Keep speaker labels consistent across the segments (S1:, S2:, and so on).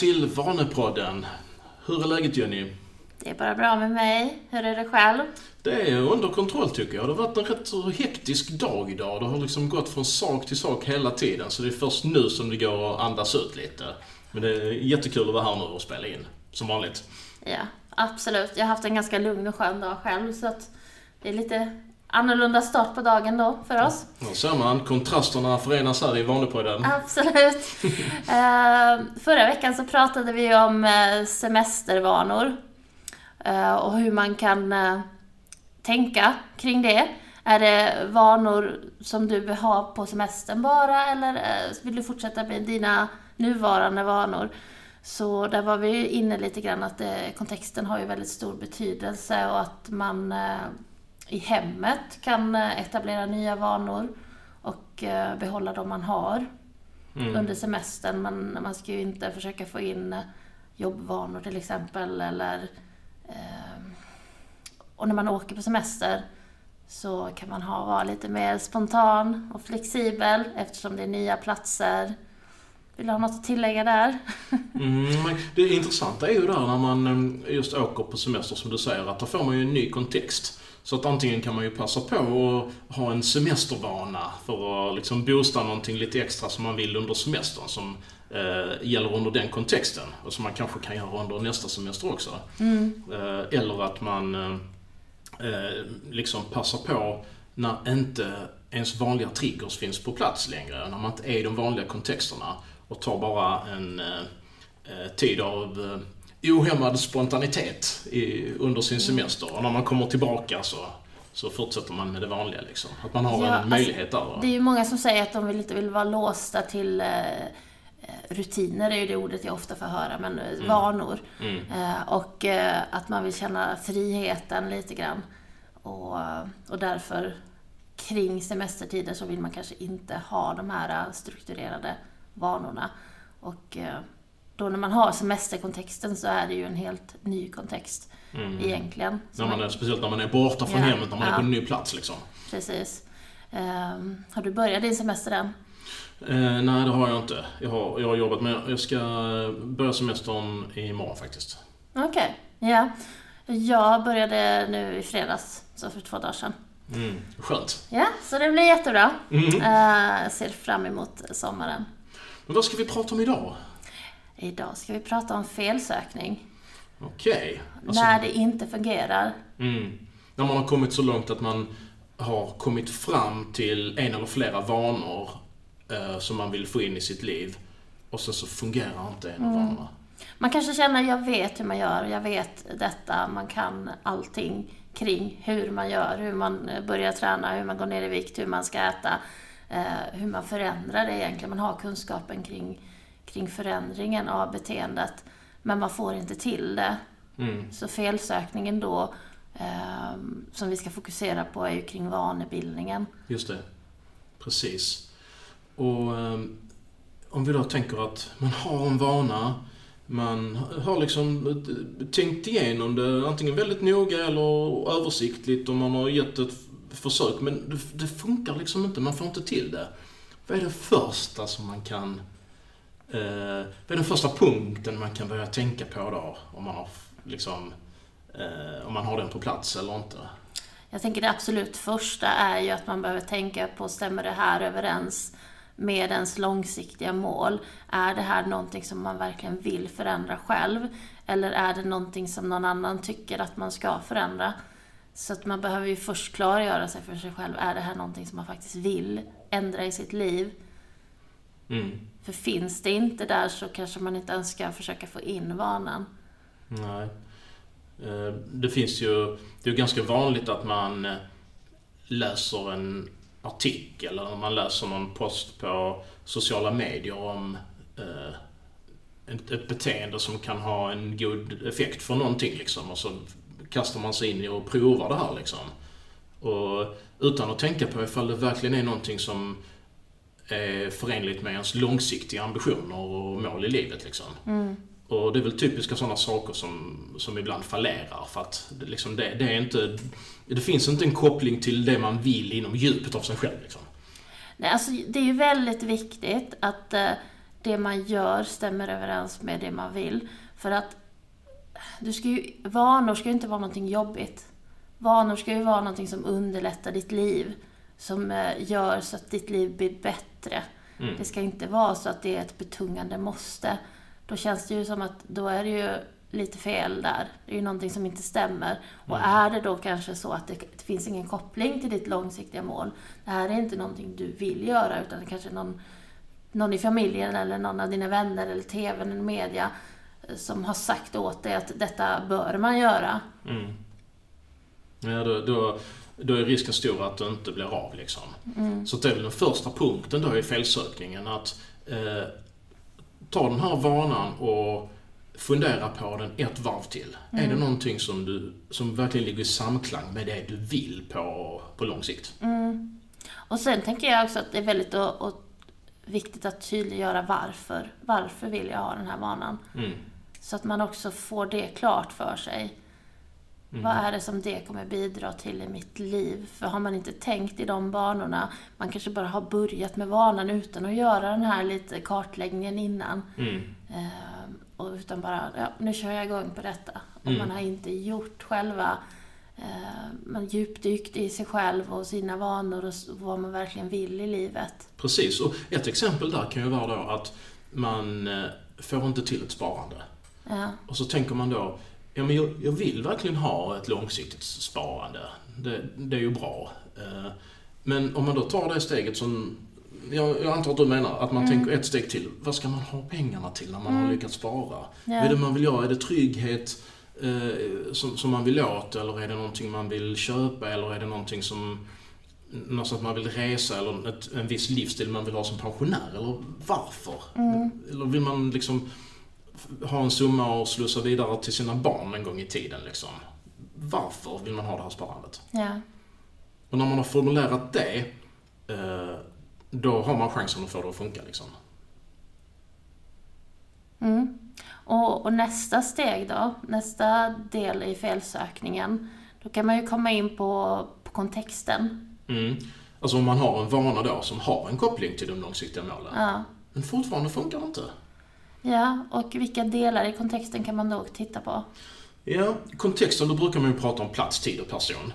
S1: Till Vanepodden. Hur är läget Jenny?
S2: Det är bara bra med mig. Hur är det själv?
S1: Det är under kontroll tycker jag. Det har varit en rätt hektisk dag idag. Det har liksom gått från sak till sak hela tiden. Så det är först nu som det går att andas ut lite. Men det är jättekul att vara här nu och spela in. Som vanligt.
S2: Ja, absolut. Jag har haft en ganska lugn och skön dag själv. Så att det är lite annorlunda start på dagen då för oss.
S1: Ja, ser man. Kontrasterna förenas här i Vanepodden.
S2: Absolut. uh, förra veckan så pratade vi om uh, semestervanor. Uh, och hur man kan tänka kring det. Är det vanor som du vill ha på semestern bara eller vill du fortsätta med dina nuvarande vanor? Så där var vi inne lite grann att kontexten har ju väldigt stor betydelse och att man i hemmet kan eh, etablera nya vanor och eh, behålla de man har mm. under semestern. Man, man ska ju inte försöka få in eh, jobbvanor till exempel eller och när man åker på semester så kan man ha, vara lite mer spontan och flexibel eftersom det är nya platser. Vill du ha något att tillägga där?
S1: Mm, det intressanta är ju där när man just åker på semester som du säger, att då får man ju en ny kontext. Så att antingen kan man ju passa på att ha en semestervana för att liksom boosta någonting lite extra som man vill under semestern som eh, gäller under den kontexten och som man kanske kan göra under nästa semester också. Mm. Eh, eller att man eh, eh liksom passar på när inte ens vanliga triggers finns på plats längre, när man inte är i de vanliga kontexterna och tar bara en eh, eh, tid av ohämmad spontanitet i, under sin semester. Och när man kommer tillbaka så, så fortsätter man med det vanliga. Liksom. Att man har ja, en alltså, möjlighet där.
S2: Det är ju många som säger att de vill inte vill vara låsta till eh, eh rutiner är ju det ordet jag ofta får höra, men eh, mm. vanor. Mm. Eh, och eh, att man vill känna friheten lite grann. Och, och därför kring semestertider så vill man kanske inte ha de här strukturerade vanorna. Och då när man har semesterkontexten så är det ju en helt ny kontext mm. egentligen.
S1: När man är, speciellt när man är borta från ja, hemmet, när man ja. är på en ny plats liksom.
S2: Precis. Um, har du börjat din semester än?
S1: Uh, nej, det har jag inte. Jag har, jag har jobbat med, jag ska börja semestern imorgon faktiskt.
S2: Okej, okay. ja. Jag började nu i fredags, så för två dagar sedan.
S1: Mm, skönt.
S2: Ja, så det blir jättebra. Mm. Uh, ser fram emot sommaren.
S1: Men vad ska vi prata om idag?
S2: Idag ska vi prata om felsökning.
S1: Okej.
S2: Alltså, när det inte fungerar.
S1: Mm. När man har kommit så långt att man har kommit fram till en eller flera vanor eh, som man vill få in i sitt liv. Och sen så fungerar inte en av mm. vanorna.
S2: Man kanske känner, jag vet hur man gör, jag vet detta, man kan allting kring hur man gör, hur man eh, börjar träna, hur man går ner i vikt, hur man ska äta, eh, hur man förändrar det egentligen. Man har kunskapen kring kring förändringen av beteendet. Men man får inte till det. Mm. Så felsökningen då, eh, som vi ska fokusera på, är ju kring vanebildningen.
S1: Just det. Precis. Och eh, om vi då tänker att man har en vana, man har liksom tänkt igenom det antingen väldigt noga eller översiktligt och man har gett ett försök, men det, det funkar liksom inte, man får inte till det. Vad är det första som man kan Eh, vad är den första punkten man kan börja tänka på då? Om man har, liksom, eh, om man har den på plats eller inte?
S2: Jag tänker det absolut första är ju att man behöver tänka på, stämmer det här överens med ens långsiktiga mål? Är det här någonting som man verkligen vill förändra själv? Eller är det någonting som någon annan tycker att man ska förändra? Så att man behöver ju först klargöra sig för sig själv. Är det här någonting som man faktiskt vill ändra i sitt liv? Mm. För finns det inte där så kanske man inte ens ska försöka få in vanan.
S1: Nej. Eh, det finns ju, det är ganska vanligt att man eh, läser en artikel eller man läser någon post på sociala medier om eh, ett beteende som kan ha en god effekt för någonting liksom. Och så kastar man sig in i och provar det här liksom. Och utan att tänka på ifall det verkligen är någonting som är förenligt med ens långsiktiga ambitioner och mål i livet. Liksom. Mm. Och det är väl typiska sådana saker som, som ibland fallerar för att liksom det, det, är inte, det finns inte en koppling till det man vill inom djupet av sig själv. Liksom.
S2: Nej, alltså, det är ju väldigt viktigt att eh, det man gör stämmer överens med det man vill. För att du ska ju, vanor ska ju inte vara någonting jobbigt. Vanor ska ju vara någonting som underlättar ditt liv. Som eh, gör så att ditt liv blir bättre.
S1: Mm.
S2: Det ska inte vara så att det är ett betungande måste. Då känns det ju som att då är det ju lite fel där. Det är ju någonting som inte stämmer. Och
S1: Mm.
S2: är det då kanske så att det, det finns ingen koppling till ditt långsiktiga mål. Det här är inte någonting du vill göra utan det kanske någon, någon i familjen eller någon av dina vänner eller TVn eller media eh, som har sagt åt dig att detta bör man göra.
S1: Mm. Ja, då, då, då är risken stor att det inte blir av liksom. Så det är väl den första punkten då i felsökningen att eh, ta den här vanan och fundera på den ett varv till. Är det någonting som, du, som verkligen ligger i samklang med det du vill på, på lång sikt?
S2: Och sen tänker jag också att det är väldigt och, och viktigt att tydliggöra varför. Varför vill jag ha den här vanan?
S1: Mm.
S2: Så att man också får det klart för sig.
S1: Mm.
S2: Vad är det som det kommer bidra till i mitt liv? För har man inte tänkt i de banorna, man kanske bara har börjat med vanan utan att göra den här lite kartläggningen innan.
S1: Mm.
S2: Eh, och utan bara, ja, nu kör jag igång på detta. Och
S1: Mm.
S2: man har inte gjort själva, eh, man djupdykt i sig själv och sina vanor och vad man verkligen vill i livet.
S1: Precis, och ett exempel där kan ju vara då att man eh, får inte till ett sparande.
S2: Ja,
S1: Och så tänker man då, ja men jag, jag vill verkligen ha ett långsiktigt sparande. Det, det är ju bra. Eh, Men om man då tar det steget som, jag, jag antar att du menar, att man tänker ett steg till. Vad ska man ha pengarna till när man har lyckats spara?
S2: Ja.
S1: Är det man vill göra? Är det trygghet eh, som, som man vill åt? Eller är det någonting man vill köpa? Eller är det någonting som att man vill resa eller ett, en viss livsstil man vill ha som pensionär? Eller varför? Eller vill man liksom ha en summa och slussa vidare till sina barn en gång i tiden liksom? Varför vill man ha det här sparandet?
S2: ja,
S1: Och när man har formulerat det, eh, då har man chansen att få det att funka liksom.
S2: Mm. Och, och nästa steg då, nästa del i felsökningen, då kan man ju komma in på, på kontexten.
S1: Mm. Alltså om man har en vana då som har en koppling till de långsiktiga målen.
S2: Ja.
S1: Men fortfarande funkar det inte
S2: ja, och vilka delar i kontexten kan man då titta på?
S1: Ja, kontexten, då brukar man ju prata om plats, tid och person.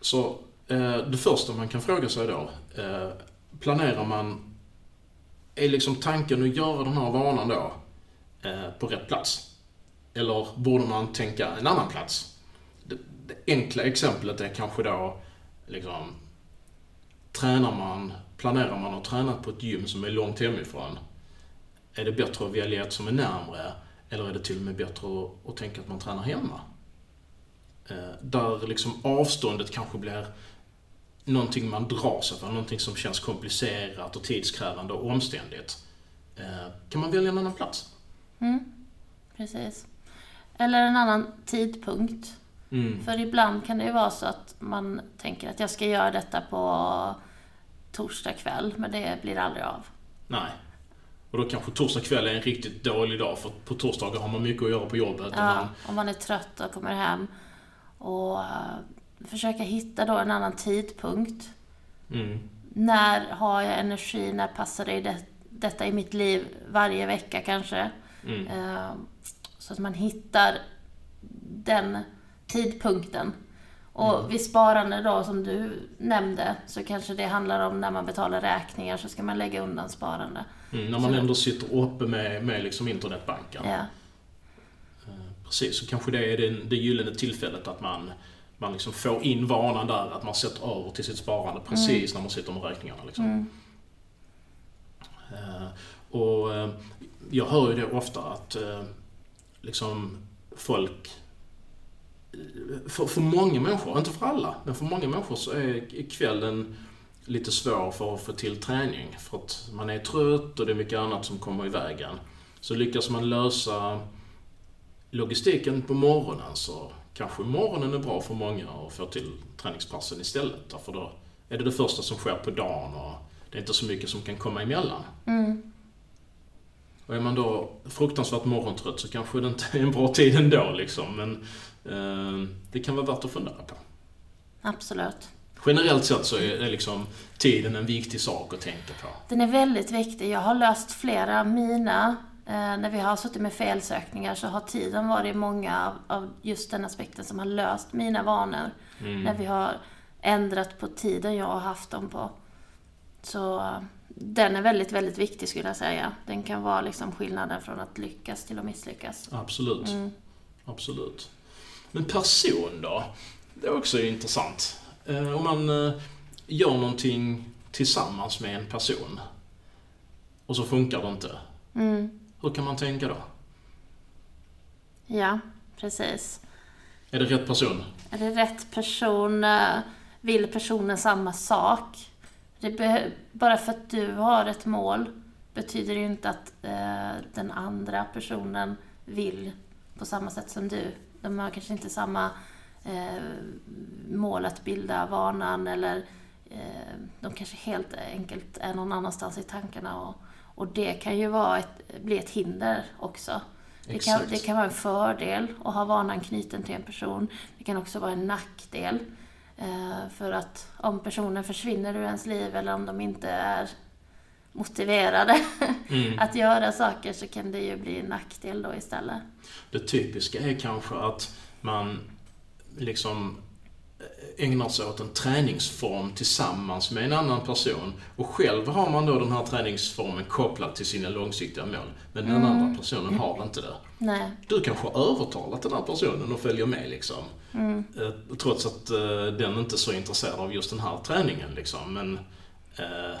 S1: Så eh, det första man kan fråga sig då, eh, planerar man, är liksom tanken att göra den här vanan då eh, på rätt plats? Eller borde man tänka en annan plats? Det, det enkla exemplet är kanske då, liksom, tränar man, planerar man att träna på ett gym som är långt hemifrån, är det bättre att välja ett som är närmre? Eller är det till och med bättre att, att tänka att man tränar hemma? Eh, där liksom avståndet kanske blir någonting man drar sig för, någonting som känns komplicerat och tidskrävande och omständigt. Eh, kan man välja en annan plats?
S2: Mm, precis. Eller en annan tidpunkt.
S1: Mm.
S2: För ibland kan det ju vara så att man tänker att jag ska göra detta på torsdag kväll, men det blir aldrig av.
S1: Nej. Och då kanske torsdag kväll är en riktigt dålig dag för på torsdagar har man mycket att göra på jobbet.
S2: Ja,
S1: man,
S2: om man är trött och kommer hem. Och uh, försöka hitta då en annan tidpunkt.
S1: mm,
S2: När har jag energi? När passar det, det detta i mitt liv? Varje vecka kanske.
S1: mm,
S2: Eh, Så att man hittar den tidpunkten. Och vid sparande då, som du nämnde, så kanske det handlar om när man betalar räkningar så ska man lägga undan sparande.
S1: mm, när man ändå sitter uppe med, med liksom internetbanken.
S2: Ja,
S1: Precis, så kanske det är det, det gyllene tillfället att man, man liksom får in vanan där, att man sätter över till sitt sparande precis när man sitter med räkningarna. Liksom. Eh, och eh, jag hör ju det ofta att eh, liksom folk för, för många människor, inte för alla, men för många människor så är kvällen lite svår för att få till träning. För att man är trött och det är mycket annat som kommer i vägen. Så lyckas man lösa logistiken på morgonen så kanske morgonen är bra för många att få till träningspassen istället. Därför då är det det första som sker på dagen och det är inte så mycket som kan komma emellan.
S2: mm,
S1: och är man då fruktansvärt morgontrött så kanske det inte är en bra tid ändå liksom. Men eh, det kan vara värt att fundera på.
S2: absolut.
S1: generellt sett så är, liksom tiden en viktig sak att tänka på.
S2: Den är väldigt viktig. Jag har löst flera av mina eh, när vi har suttit med felsökningar så har tiden varit många av, av just den aspekten som har löst mina vanor. När vi har ändrat på tiden jag har haft dem på. Så den är väldigt, väldigt viktig skulle jag säga. Den kan vara liksom skillnaden från att lyckas till att misslyckas.
S1: Absolut.
S2: Mm.
S1: Absolut. Men person då? Det är också intressant. Eh, om man eh, gör någonting tillsammans med en person och så funkar det inte.
S2: Mm.
S1: Hur kan man tänka då?
S2: Ja, precis.
S1: Är det rätt person?
S2: Är det rätt person? eh, Vill personen samma sak? Bara för att du har ett mål betyder det ju inte att eh, den andra personen vill på samma sätt som du. De har kanske inte samma eh, mål att bilda vanan eller eh, de kanske helt enkelt är någon annanstans i tankarna och, och det kan ju vara ett, bli ett hinder också. Det kan, det kan vara en fördel att ha vanan knuten till en person. Det kan också vara en nackdel. Eh, för att om personen försvinner ur ens liv eller om de inte är motiverade
S1: Mm.
S2: att göra saker så kan det ju bli en nackdel då istället.
S1: Det typiska är kanske att man liksom ägnar sig åt en träningsform tillsammans med en annan person och själv har man då den här träningsformen kopplad till sina långsiktiga mål. Men den andra personen har inte det.
S2: Nej.
S1: Du kanske har övertalat den här personen att följa med liksom. Eh, Trots att eh, den inte är så intresserad av just den här träningen liksom. Men eh,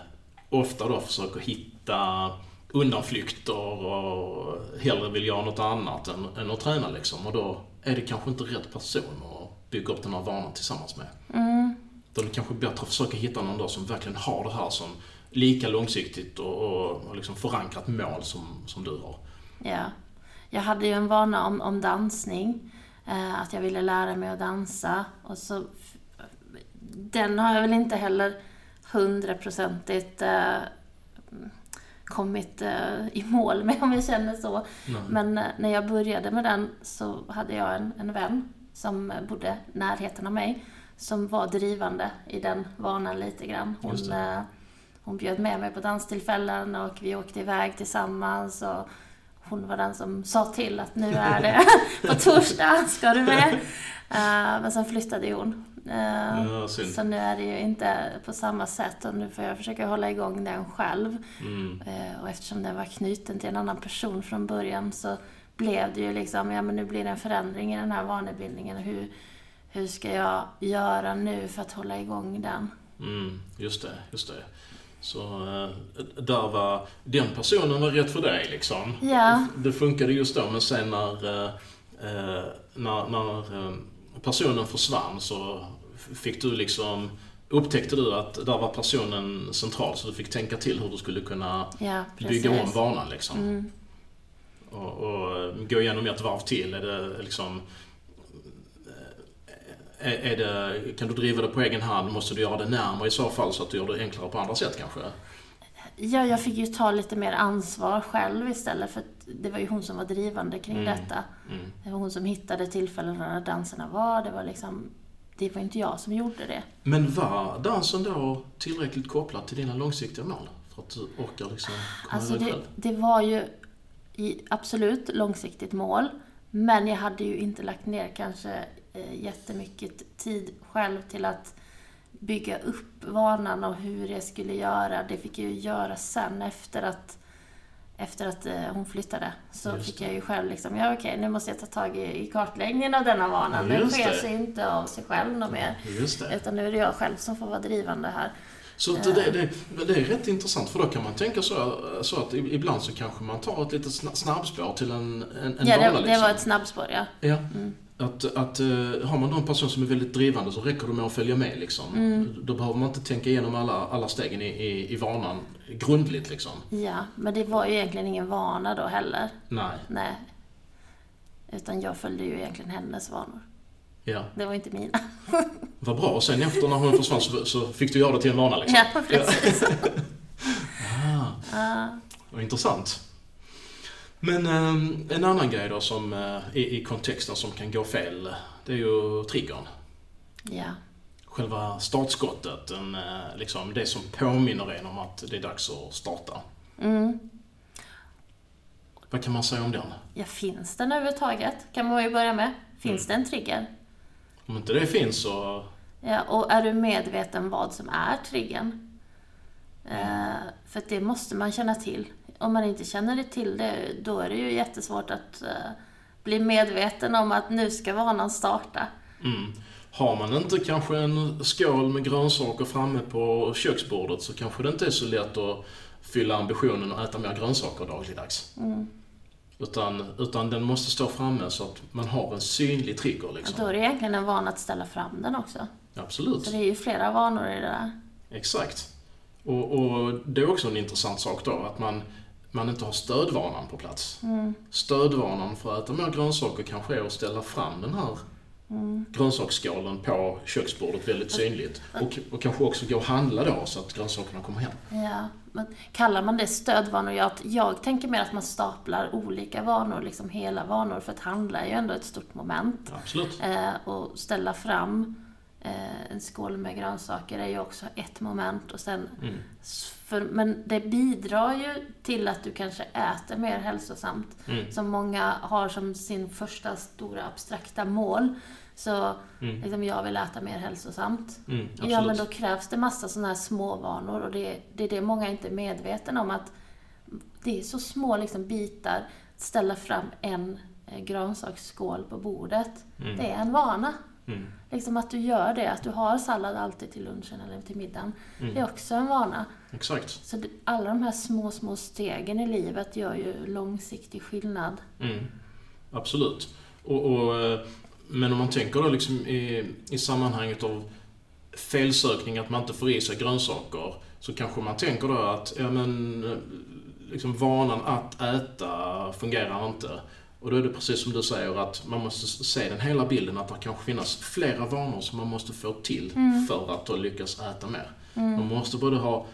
S1: ofta då försöker hitta undanflykter och hellre vill göra något annat än, än att träna liksom. Och då är det kanske inte rätt person att bygga upp den här vanan tillsammans med.
S2: Mm.
S1: Då är det kanske bättre att försöka hitta någon då som verkligen har det här som lika långsiktigt och, och, och liksom förankrat mål som, som du har.
S2: Ja. Jag hade ju en vana om, om dansning. Eh, att jag ville lära mig att dansa. Och så, den har jag väl inte heller hundraprocentigt eh, kommit eh, i mål med om jag känner så.
S1: Nej.
S2: Men eh, när jag började med den så hade jag en, en vän som bodde i närheten av mig. Som var drivande i den vanan lite grann. Hon, eh, hon bjöd med mig på danstillfällen och vi åkte iväg tillsammans. Och hon var den som sa till att nu är det på torsdag, ska du med? Eh, men sen flyttade hon. Eh,
S1: Ja,
S2: så nu är det ju inte på samma sätt och nu får jag försöka hålla igång den själv.
S1: Mm.
S2: Eh, Och eftersom den var knuten till en annan person från början så blev det ju liksom, ja men nu blir det en förändring i den här vanebildningen. Hur, hur ska jag göra nu för att hålla igång den?
S1: Mm, just det, just det. Så eh, där var, den personen var rätt för dig liksom.
S2: Ja.
S1: Det funkade just då, men sen när, eh, eh, när, när personen försvann så fick du liksom, upptäckte du att där var personen central så du fick tänka till hur du skulle kunna
S2: Ja,
S1: bygga om vanan liksom.
S2: Mm.
S1: Och, och gå igenom ett varv till. Är det liksom... Är, det, kan du driva det på egen hand? Måste du göra det närmare i så fall så att du gör det enklare på andra sätt kanske?
S2: Ja, jag fick ju ta lite mer ansvar själv istället för att det var ju hon som var drivande kring
S1: Mm.
S2: detta.
S1: Mm.
S2: Det var hon som hittade tillfällen när danserna var. Det var liksom, det var inte jag som gjorde det.
S1: Men var dansen då tillräckligt kopplad till dina långsiktiga mål? För att du orkar liksom komma
S2: Alltså det,
S1: själv?
S2: det var ju absolut långsiktigt mål. Men jag hade ju inte lagt ner kanske jättemycket tid själv till att bygga upp vanan och hur jag skulle göra. Det fick jag ju göra sen efter att, efter att eh, hon flyttade. Så fick
S1: det.
S2: jag ju själv liksom, ja okej nu måste jag ta tag i, i kartläggningen av denna vana.
S1: Ja,
S2: Den sker
S1: det.
S2: sig inte av sig själv något mer.
S1: Det.
S2: Utan nu är det jag själv som får vara drivande här.
S1: Så det, det, det är rätt intressant för då kan man tänka så, så att ibland så kanske man tar ett litet sna- snabbspår till en, en, en
S2: Ja,
S1: vana
S2: det, det
S1: liksom.
S2: var ett snabbspår ja.
S1: Ja.
S2: Mm.
S1: Att, att eh, har man då en person som är väldigt drivande så räcker det med att följa med liksom.
S2: Mm.
S1: Då behöver man inte tänka igenom alla, alla stegen i, i, i vanan grundligt liksom.
S2: Ja, men det var ju egentligen ingen vana då heller.
S1: Nej.
S2: Nej. Utan jag följde ju egentligen hennes vanor.
S1: Ja.
S2: Det var inte mina.
S1: Vad bra. Och sen efter när hon försvann så, så fick du göra det till en vana liksom.
S2: Ja, precis.
S1: Ah, vad intressant. Men eh, en annan grej då som eh, i, kontexten som kan gå fel, det är ju triggern.
S2: ja.
S1: själva startskottet. En, eh, liksom det som påminner en om att det är dags att starta.
S2: Mm.
S1: Vad kan man säga om den?
S2: Ja, finns den överhuvudtaget? Kan man ju börja med. Finns det en trigger?
S1: Om inte det finns så...
S2: Ja, och är du medveten vad som är triggern? Eh, för att det måste man känna till. Om man inte känner det till det, då är det ju jättesvårt att eh, bli medveten om att nu ska vanan starta.
S1: Mm. Har man inte kanske en skål med grönsaker framme på köksbordet så kanske det inte är så lätt att fylla ambitionen att äta mer grönsaker dagligdags.
S2: Mm.
S1: Utan, utan den måste stå framme så att man har en synlig trigger.
S2: Och
S1: Liksom.
S2: då är det egentligen en vana att ställa fram den också.
S1: Absolut.
S2: Så det är ju flera vanor i det där.
S1: Exakt. Och, och det är också en intressant sak då, att man, man inte har stödvanan på plats.
S2: Mm.
S1: Stödvanan för att äta mer grönsaker kanske är att ställa fram den här
S2: Mm.
S1: grönsaksskålen på köksbordet väldigt synligt. Och, och kanske också gå och handla då så att grönsakerna kommer hem.
S2: Ja, men kallar man det stödvanor? Jag, jag tänker mer att man staplar olika vanor, liksom hela vanor, för att handla är ju ändå ett stort moment.
S1: Absolut.
S2: Eh, och ställa fram en skål med grönsaker är ju också ett moment. Och sen,
S1: Mm.
S2: för, men det bidrar ju till att du kanske äter mer hälsosamt.
S1: Mm.
S2: Som många har som sin första stora abstrakta mål. Så
S1: Mm.
S2: liksom, jag vill äta mer hälsosamt.
S1: Mm.
S2: Ja, men då krävs det massa sådana här småvanor och det, det är det många inte är medvetna om att det är så små liksom, bitar. Att ställa fram en eh, grönsaksskål på bordet,
S1: Mm.
S2: det är en vana.
S1: Mm.
S2: Liksom att du gör det, att du har sallad alltid till lunchen eller till middagen.
S1: Mm.
S2: Det är också en vana.
S1: Exakt.
S2: Så alla de här små, små stegen i livet gör ju långsiktig skillnad.
S1: Mm. Absolut. Och, och, eh, men om man tänker då liksom i, i sammanhanget av felsökning, att man inte får i sig grönsaker, så kanske man tänker då att ja, men, eh, liksom vanan att äta fungerar inte. Och då är det precis som du säger att man måste se den hela bilden, att det kanske finns flera vanor som man måste få till för att då lyckas äta mer. Man måste både ha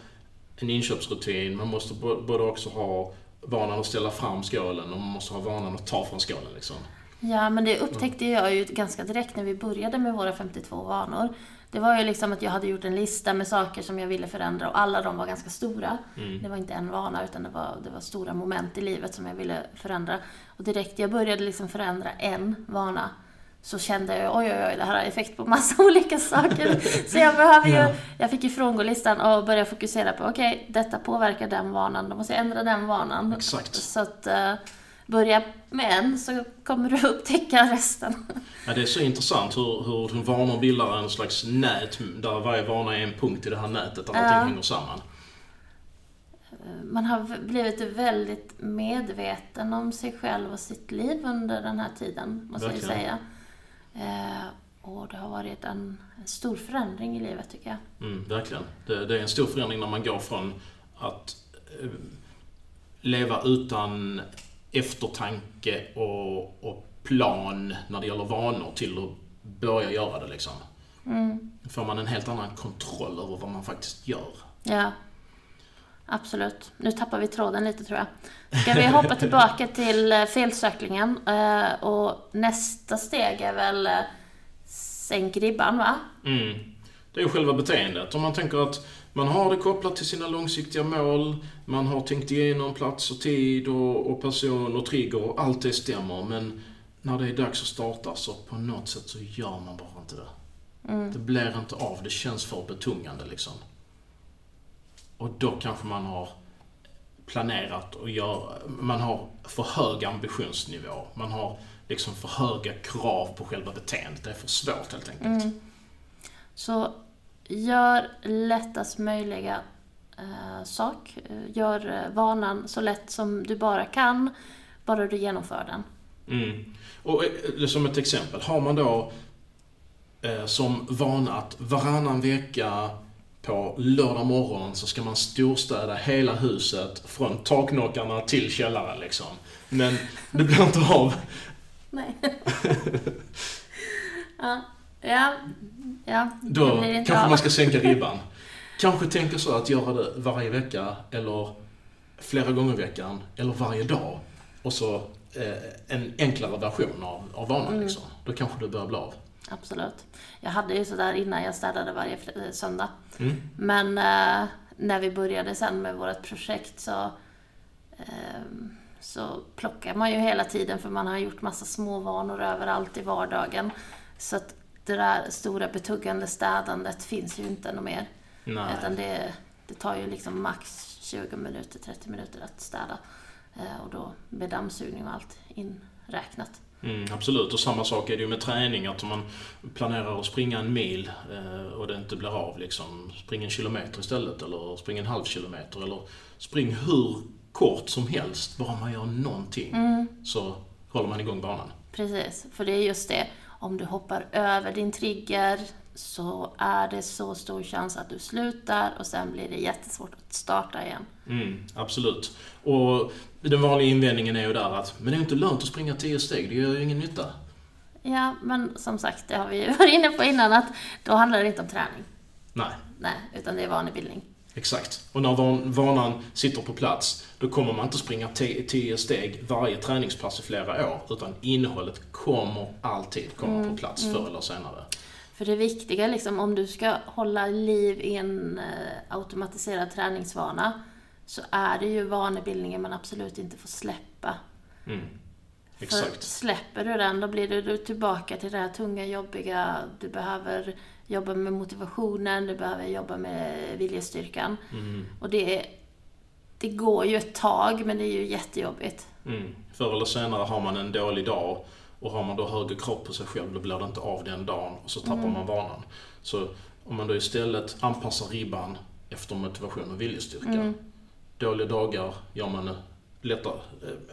S1: en inköpsrutin, man måste både också ha vanan att ställa fram skålen och man måste ha vanan att ta från skålen liksom.
S2: Ja, men det upptäckte jag ju ganska direkt när vi började med våra 52 vanor. Det var ju liksom att jag hade gjort en lista med saker som jag ville förändra och alla de var ganska stora.
S1: Mm.
S2: Det var inte en vana utan det var, det var stora moment i livet som jag ville förändra. Och direkt jag började liksom förändra en vana så kände jag oj, oj, oj, det här har effekt på massa olika saker. Så jag behöver ju,
S1: Ja.
S2: jag fick ju frångå listan och börja fokusera på, okej, detta påverkar den vanan, då måste jag ändra den vanan.
S1: Exakt.
S2: Så att eh, börja med en så kommer du upptäcka resten.
S1: Ja, det är så intressant hur, hur vanor bildar en slags nät där varje vana är en punkt i det här nätet där
S2: Ja.
S1: allting hänger samman.
S2: Man har blivit väldigt medveten om sig själv och sitt liv under den här tiden, måste jag
S1: Verkligen.
S2: säga. Eh, och det har varit en, en stor förändring i livet, tycker jag.
S1: Mm, verkligen. Det, det är en stor förändring när man går från att eh, leva utan eftertanke och, och plan när det gäller vanor till att börja göra det liksom.
S2: Mm.
S1: Då får man en helt annan kontroll över vad man faktiskt gör.
S2: Ja, absolut. Nu tappar vi tråden lite, tror jag. Ska vi hoppa tillbaka till eh, felsöklingen? Eh, och nästa steg är väl eh, sänk ribban, va?
S1: Mm. Det är ju själva beteendet. Om man tänker att man har det kopplat till sina långsiktiga mål, man har tänkt igenom plats och tid och, och person och trigger och allt det stämmer. Men när det är dags att starta så på något sätt så gör man bara inte det. Det blir inte av, det känns för betungande liksom. Och då kanske man har planerat och gör, man har för hög ambitionsnivå. Man har liksom för höga krav på själva beteendet. Det är för svårt helt enkelt.
S2: Mm. Så gör lättast möjliga eh, sak. Gör eh, vanan så lätt som du bara kan, bara du genomför den.
S1: Mm. Och eh, som ett exempel, har man då eh, som vana att varannan vecka på lördag morgon så ska man storstäda hela huset från taknockarna till källaren liksom. Men det blir inte av.
S2: Nej. ja, ja, ja.
S1: Då kanske
S2: av.
S1: man ska sänka ribban. Kanske tänka så att göra det varje vecka eller flera gånger i veckan eller varje dag. Och så eh, en enklare version av, av vanan
S2: Mm.
S1: liksom. Då kanske det börjar bli av.
S2: Absolut. Jag hade ju sådär innan jag städade varje eh, söndag.
S1: Mm.
S2: Men eh, när vi började sen med vårt projekt så, ehm, så plockar man ju hela tiden för man har gjort massa små vanor överallt i vardagen. Så att det där stora betuggande städandet finns ju inte något mer.
S1: Nej.
S2: Utan det, det tar ju liksom max 20 minuter, 30 minuter att städa. Eh, och då med dammsugning och allt inräknat.
S1: Mm, absolut, och samma sak är det ju med träning. Att om man planerar att springa en mil eh, och det inte blir av, liksom, spring en kilometer istället eller spring en halv kilometer eller spring hur kort som helst, bara man gör någonting så håller man igång banan.
S2: Precis, för det är just det. Om du hoppar över din trigger så är det så stor chans att du slutar och sen blir det jättesvårt att starta igen.
S1: Mm, absolut. Och den vanliga invändningen är ju där att men det är inte lönt att springa 10 steg, det gör ju ingen nytta.
S2: Ja, men som sagt, det har vi ju varit inne på innan, att då handlar det inte om träning.
S1: Nej,
S2: Nej, utan det är vanebildning.
S1: Exakt. Och när van, vanan sitter på plats, då kommer man inte springa 10 steg varje träningspass i flera år, utan innehållet kommer alltid komma på plats förr eller senare.
S2: För det viktiga liksom, om du ska hålla liv i en eh, automatiserad träningsvana, så är det ju vanebildningen man absolut inte får släppa.
S1: Mm.
S2: För
S1: Exakt.
S2: släpper du den, då blir du du tillbaka till det här tunga, jobbiga. Du behöver jobba med motivationen, du behöver jobba med viljestyrkan.
S1: Mm.
S2: Och det, det går ju ett tag, men det är ju jättejobbigt.
S1: Mm. Förr eller senare har man en dålig dag och har man då högre krav på sig själv, då blir det inte av den dagen och så tappar man vanan. Så om man då istället anpassar ribban efter motivation och viljestyrka. Dåliga dagar gör man lätta,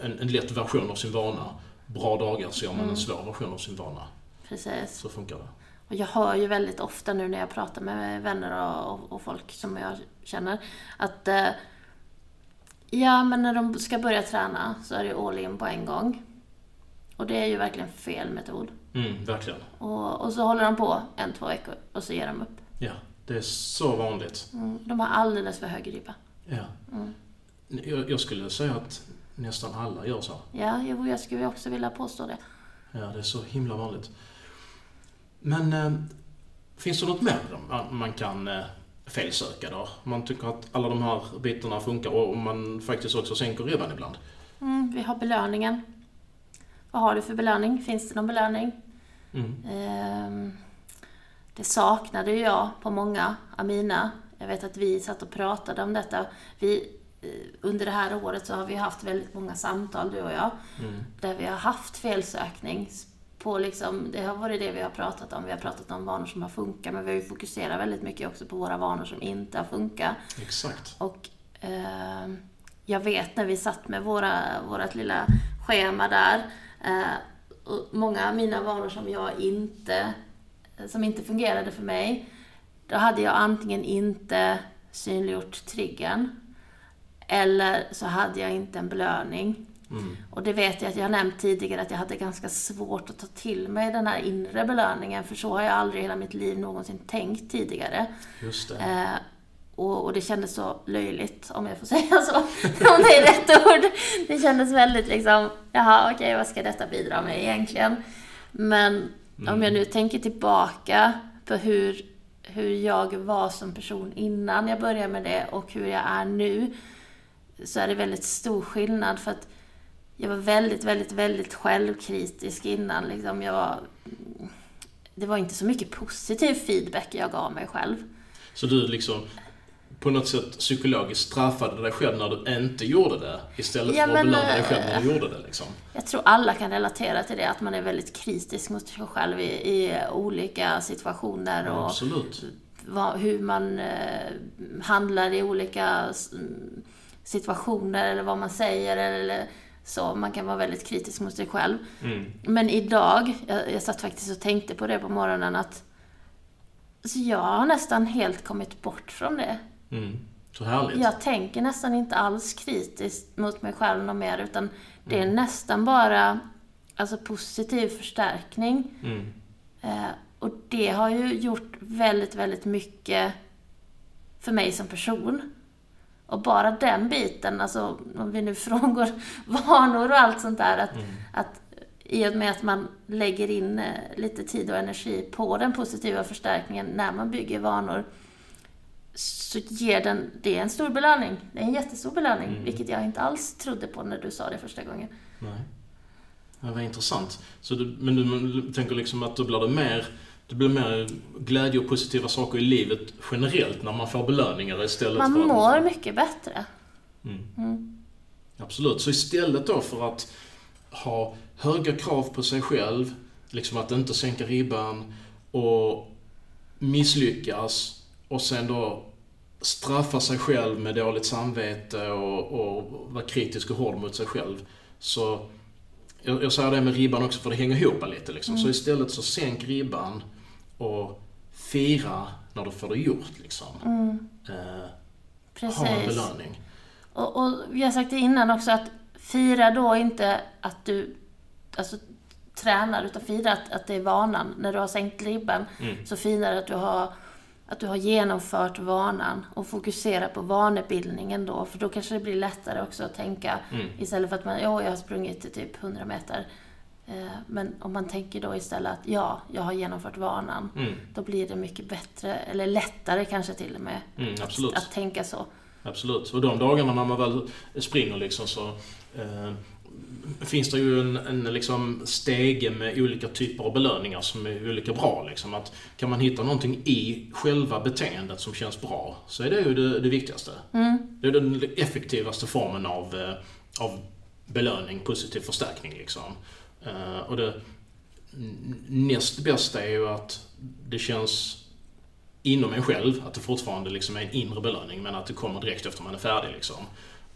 S1: en, en lätt version av sin vana. Bra dagar så gör man en svår version av sin vana.
S2: Precis.
S1: Så funkar det.
S2: Och jag hör ju väldigt ofta nu när jag pratar med vänner och, och, och folk som jag känner att eh, ja, men när de ska börja träna så är det all in på en gång. Och det är ju verkligen fel metod.
S1: Mm, verkligen.
S2: Och, och så håller de på en, två veckor och så ger de upp.
S1: Ja, det är så vanligt.
S2: Mm, de har alldeles för hög ribba.
S1: Ja. Jag, jag skulle säga att nästan alla gör så.
S2: Ja, jo, jag skulle också vilja påstå det.
S1: Ja, det är så himla vanligt. Men eh, finns det något mer man, man kan eh, felsöka då? Man tycker att alla de här bitarna funkar och man faktiskt också sänker ribban ibland.
S2: Mm, vi har belöningen. Vad har du för belöning? Finns det någon belöning?
S1: Mm.
S2: Ehm, det saknade jag på många av mina. Jag vet att vi satt och pratade om detta. Vi, eh, under det här året så har vi haft väldigt många samtal, du och jag,
S1: Mm.
S2: där vi har haft felsökning. På liksom, det har varit det vi har pratat om. Vi har pratat om vanor som har funkat, men vi har ju fokuserat väldigt mycket också på våra vanor som inte har funkat.
S1: Exakt.
S2: Och eh, jag vet när vi satt med våra, vårat lilla schema där, eh, och många av mina vanor som jag inte, som inte fungerade för mig, då hade jag antingen inte synliggjort triggern, eller så hade jag inte en belöning.
S1: Mm.
S2: Och det vet jag att jag har nämnt tidigare att jag hade ganska svårt att ta till mig den här inre belöningen, för så har jag aldrig i hela mitt liv någonsin tänkt tidigare.
S1: Just det.
S2: Eh, och, och det kändes så löjligt, om jag får säga så. om det är rätt ord. Det kändes väldigt liksom, jaha okej, vad ska detta bidra med egentligen? Men om jag nu tänker tillbaka på hur, hur jag var som person innan jag började med det och hur jag är nu, så är det väldigt stor skillnad för att jag var väldigt, väldigt, väldigt självkritisk innan. Liksom jag var, det var inte så mycket positiv feedback jag gav mig själv.
S1: Så du liksom på något sätt psykologiskt straffade dig själv när du inte gjorde det istället
S2: Ja,
S1: för att belöna dig själv
S2: eh,
S1: när du gjorde det liksom.
S2: Jag tror alla kan relatera till det, att man är väldigt kritisk mot sig själv i, i olika situationer och vad, hur man eh, handlar i olika situationer eller vad man säger eller så. Man kan vara väldigt kritisk mot sig själv.
S1: Mm.
S2: Men idag, jag, jag satt faktiskt och tänkte på det på morgonen att så jag har nästan helt kommit bort från det.
S1: Mm. Så härligt.
S2: Jag tänker nästan inte alls kritiskt mot mig själv något mer, utan det är nästan bara alltså, positiv förstärkning.
S1: Mm.
S2: Eh, och det har ju gjort väldigt, väldigt mycket för mig som person. Och bara den biten, alltså om vi nu frångår vanor och allt sånt där, att, att i och med att man lägger in eh, lite tid och energi på den positiva förstärkningen när man bygger vanor, så ger den, det är en stor belöning. Det är en jättestor belöning,
S1: Mm.
S2: vilket jag inte alls trodde på när du sa det första gången.
S1: Nej. Det var intressant. Så du, men du tänker liksom att då blir det mer det blir mer glädje och positiva saker i livet generellt när man får belöningar istället
S2: Man
S1: för att...
S2: mår mycket bättre.
S1: Mm.
S2: Mm.
S1: Absolut. Så istället då för att ha höga krav på sig själv, liksom att inte sänka ribban och misslyckas och sen då straffa sig själv med dåligt samvete och, och vara kritisk och hård mot sig själv. Så jag, jag säger det med ribban också för det hänger ihop lite liksom. Så istället så sänk ribban och fira när du får det gjort liksom.
S2: Mm.
S1: Eh, ha en belöning.
S2: Och, och vi har sagt det innan också att fira då inte att du alltså, tränar, utan fira att, att det är vanan. När du har sänkt ribban
S1: Mm.
S2: så firar du att du har att du har genomfört vanan och fokusera på vanebildningen då, för då kanske det blir lättare också att tänka
S1: Mm.
S2: istället för att man, ja, jag har sprungit till typ 100 meter. Eh, Men om man tänker då istället att ja, jag har genomfört vanan,
S1: Mm.
S2: då blir det mycket bättre, eller lättare kanske till och med,
S1: Mm, absolut.
S2: att tänka så.
S1: Absolut. Och de dagarna när man väl springer liksom så eh, finns det ju en, en liksom stege med olika typer av belöningar som är olika bra. Liksom. Att kan man hitta någonting i själva beteendet som känns bra så är det ju det, det viktigaste.
S2: Mm.
S1: Det är den effektivaste formen av, eh, av belöning, positiv förstärkning. Liksom. Eh, och det näst bästa är ju att det känns inom en själv, att det fortfarande liksom är en inre belöning men att det kommer direkt efter man är färdig. Liksom.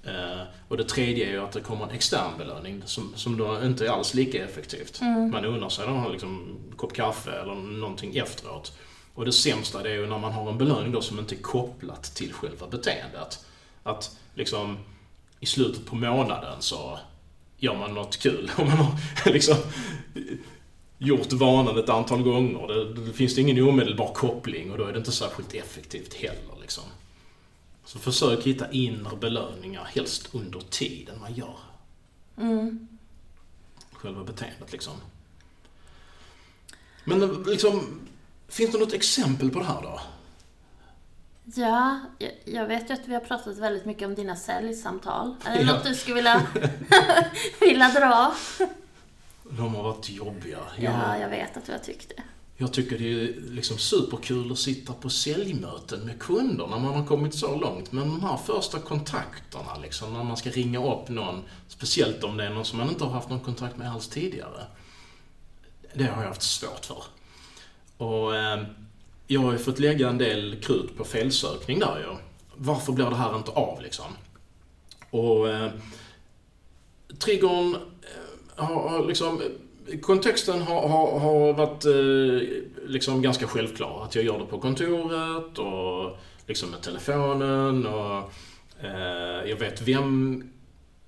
S1: Eh, och det tredje är ju att det kommer en extern belöning som, som då inte är alls lika effektivt. Man unnar sig någon liksom, kopp kaffe eller någonting efteråt. Och det sämsta det är ju när man har en belöning då som inte är kopplat till själva beteendet. Att liksom i slutet på månaden så gör man något kul. Och man har liksom gjort vanan ett antal gånger. Det, det finns det ingen omedelbar koppling och då är det inte särskilt effektivt heller. Liksom. Så försök hitta inre belöningar, helst under tiden man gör
S2: Mm.
S1: själva beteendet. Liksom. Men liksom, finns det något exempel på det här då?
S2: Ja, jag, jag vet ju att vi har pratat väldigt mycket om dina säljsamtal. Är det
S1: Ja.
S2: något du skulle vilja, vilja dra?
S1: De har varit jobbiga.
S2: Ja,
S1: Jag,
S2: jag vet att du har tyckt det.
S1: jag tycker det är liksom superkul att sitta på säljmöten med kunder när man har kommit så långt. Men de här första kontakterna, liksom, när man ska ringa upp någon, speciellt om det är någon som man inte har haft någon kontakt med alls tidigare. Det har jag haft svårt för. Och eh, jag har ju fått lägga en del krut på felsökning där ju. Varför blir det här inte av liksom? Och eh, triggern eh, har, har liksom... Kontexten har, har, har varit eh, liksom ganska självklar. Att jag gör det på kontoret och liksom med telefonen och eh, jag vet vem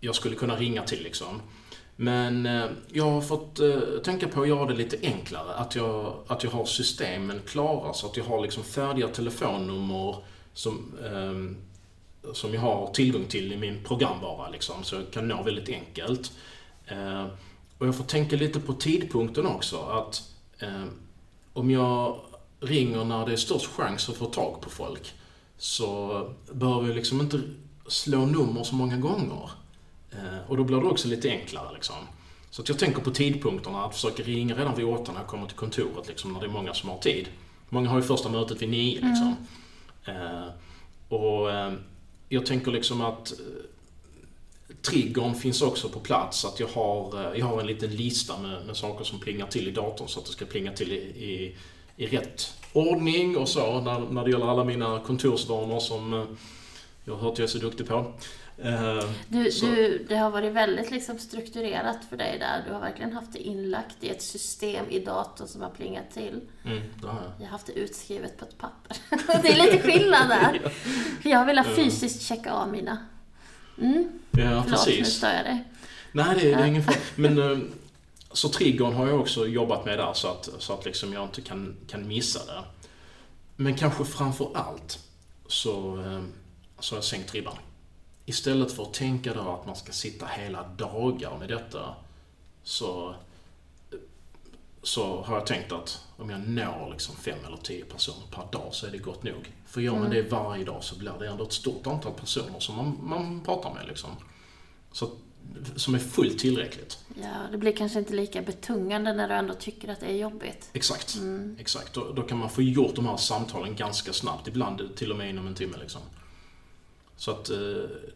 S1: jag skulle kunna ringa till liksom. Men eh, jag har fått eh, tänka på att göra det lite enklare. Att jag, att jag har systemen klara så att jag har liksom färdiga telefonnummer som, eh, som jag har tillgång till i min programvara liksom, så jag kan nå väldigt enkelt. Eh, och jag får tänka lite på tidpunkten också. Att eh, om jag ringer när det är störst chans att få tag på folk så behöver jag liksom inte slå nummer så många gånger. Eh, och då blir det också lite enklare liksom. Så att jag tänker på tidpunkterna, att försöka ringa redan vid åtta när jag kommer till kontoret, liksom, när det är många som har tid. Många har ju första mötet vid nio liksom. Eh, och eh, jag tänker liksom att triggern finns också på plats. Att jag har, jag har en liten lista med, med saker som plingar till i datorn så att det ska plinga till i, i, i rätt ordning och så när, när det gäller alla mina kontorsvanor som jag har hört jag är så duktig på. Eh,
S2: Du, du, det har varit väldigt liksom strukturerat för dig där. Du har verkligen haft det inlagt i ett system i datorn som har plingat till.
S1: mm, det har jag.
S2: Jag har haft det utskrivet på ett papper. det är lite skillnad där. Jag vill ha fysiskt checka av mina. Mm,
S1: Ja,
S2: förlåt, nu
S1: precis.
S2: stör jag dig.
S1: Nej, det, det är ingen fara. Men eh, så triggern har jag också jobbat med där så att, så att liksom jag inte kan, kan missa det. Men kanske framför allt så, eh, så har jag sänkt ribban. Istället för att tänka då att man ska sitta hela dagar med detta så så har jag tänkt att om jag når liksom fem eller tio personer per dag så är det gott nog. För gör man det varje dag så blir det ändå ett stort antal personer som man, man pratar med. Liksom. Så, som är fullt tillräckligt.
S2: Ja, det blir kanske inte lika betungande när du ändå tycker att det är jobbigt.
S1: Exakt. Exakt. Då, då kan man få gjort de här samtalen ganska snabbt. Ibland till och med inom en timme. Liksom. Så att eh,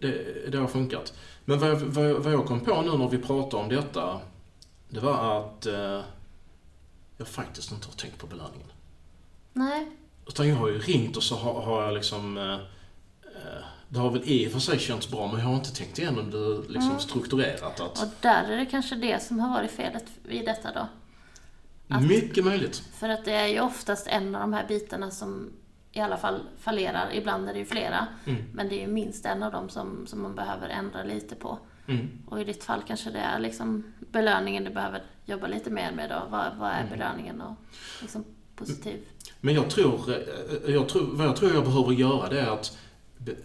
S1: det, det har funkat. Men vad jag, vad, vad jag kom på nu när vi pratade om detta, det var att eh, jag faktiskt inte har tänkt på belöningen.
S2: Nej,
S1: Utan jag har ju ringt och så har, har jag liksom... Eh, eh, det har väl i och för sig känts bra, men jag har inte tänkt igenom det liksom strukturerat. Att,
S2: och där är det kanske det som har varit felet i detta då. att-
S1: mycket möjligt.
S2: För att det är ju oftast en av de här bitarna som i alla fall fallerar. Ibland är det ju flera.
S1: Mm.
S2: Men det är ju minst en av dem som, som man behöver ändra lite på.
S1: Mm.
S2: Och i ditt fall kanske det är liksom belöningen du behöver jobba lite mer med då. Vad, vad
S1: Mm.
S2: är belöningen och liksom positiv?
S1: Men jag tror, eh, jag tror, vad jag tror jag behöver göra det är att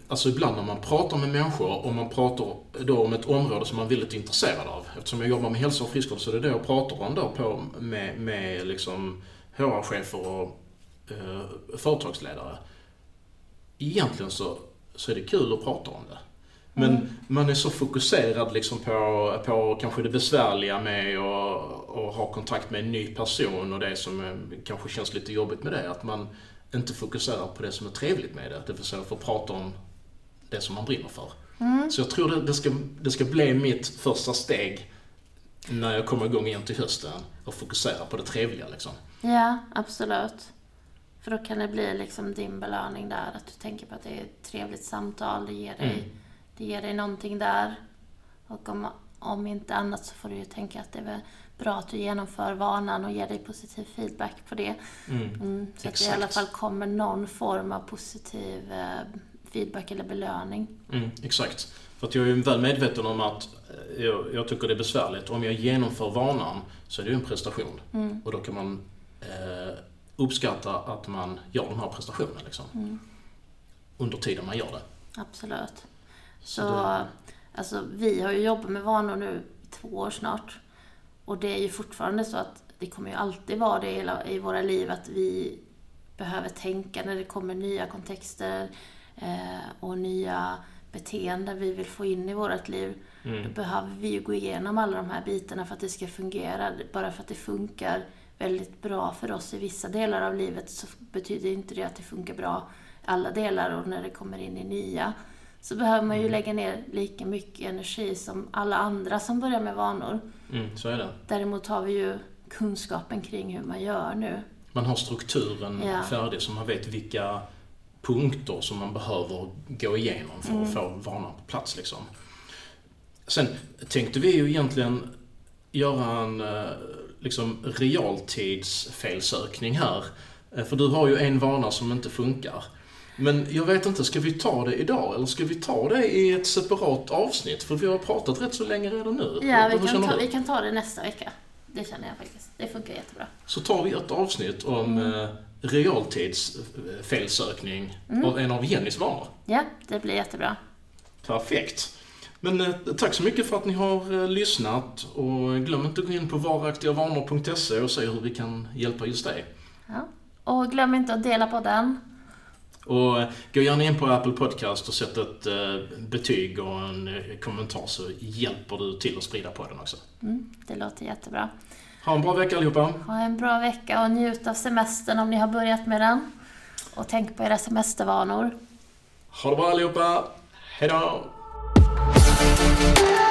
S1: Alltså ibland när man pratar med människor och man pratar då om ett område som man är väldigt intresserad av. Eftersom jag jobbar med hälsa och friskvård så är det det jag pratar om då på, med, med liksom HR-chefer och eh, företagsledare. Egentligen så, så är det kul att prata om det. Men man är så fokuserad liksom på, på kanske det besvärliga med att att ha kontakt med en ny person och det som kanske känns lite jobbigt med det. Att man inte fokuserar på det som är trevligt med det. Det vill säga få prata om det som man brinner för. Så jag tror det, det, ska, det ska bli mitt första steg när jag kommer igång igen till hösten och fokusera på det trevliga liksom.
S2: Ja, absolut. För då kan det bli liksom din belöning där. Att du tänker på att det är ett trevligt samtal. Det ger dig,
S1: Mm.
S2: det ger dig någonting där. Och om, om inte annat så får du ju tänka att det är bra att du genomför vanan och ger dig positiv feedback på det.
S1: Mm.
S2: Mm, så att det i
S1: Exakt.
S2: alla fall kommer någon form av positiv eh, feedback eller belöning.
S1: Mm, exakt. För att jag är ju väl medveten om att eh, jag, jag tycker det är besvärligt. Om jag genomför vanan så är det ju en prestation. Och då kan man eh, uppskatta att man gör den här prestationen liksom. Under tiden man gör det.
S2: Absolut.
S1: Så
S2: Så,
S1: det-
S2: alltså, vi har ju jobbat med vanor nu i två år snart. Och det är ju fortfarande så att det kommer ju alltid vara det i våra liv att vi behöver tänka när det kommer nya kontexter eh, och nya beteenden vi vill få in i vårt liv.
S1: Mm.
S2: Då behöver vi ju gå igenom alla de här bitarna för att det ska fungera. Bara för att det funkar väldigt bra för oss i vissa delar av livet så betyder inte det att det funkar bra i alla delar och när det kommer in i nya så behöver man ju lägga ner lika mycket energi som alla andra som börjar med vanor.
S1: Mm, så är det.
S2: Däremot har vi ju kunskapen kring hur man gör nu.
S1: Man har strukturen
S2: Ja.
S1: färdig så man vet vilka punkter som man behöver gå igenom för att få vanan på plats. Liksom. Sen tänkte vi ju egentligen göra en eh, liksom, realtidsfelsökning här. Eh, För du har ju en vana som inte funkar. Men jag vet inte, ska vi ta det idag eller ska vi ta det i ett separat avsnitt? För vi har pratat rätt så länge redan nu.
S2: Ja, vi kan, ta, vi kan ta det nästa vecka. Det känner jag faktiskt. Det funkar jättebra.
S1: Så tar vi ett avsnitt om eh, realtidsfelsökning av en av Jennys vanor.
S2: Ja, det blir jättebra.
S1: Perfekt. Men eh, tack så mycket för att ni har eh, lyssnat och glöm inte att gå in på varaktigavanor.se och se hur vi kan hjälpa just dig.
S2: Ja. Och glöm inte att dela på den.
S1: Och eh, gå gärna in på Apple Podcast och sätt ett betyg och en kommentar så hjälper du till att sprida på den också.
S2: Mm, det låter jättebra.
S1: Ha en bra vecka allihopa.
S2: Ha en bra vecka och njut av semestern om ni har börjat med den. Och tänk på era semestervanor.
S1: Ha det bra allihopa. Hejdå!
S3: Thank you.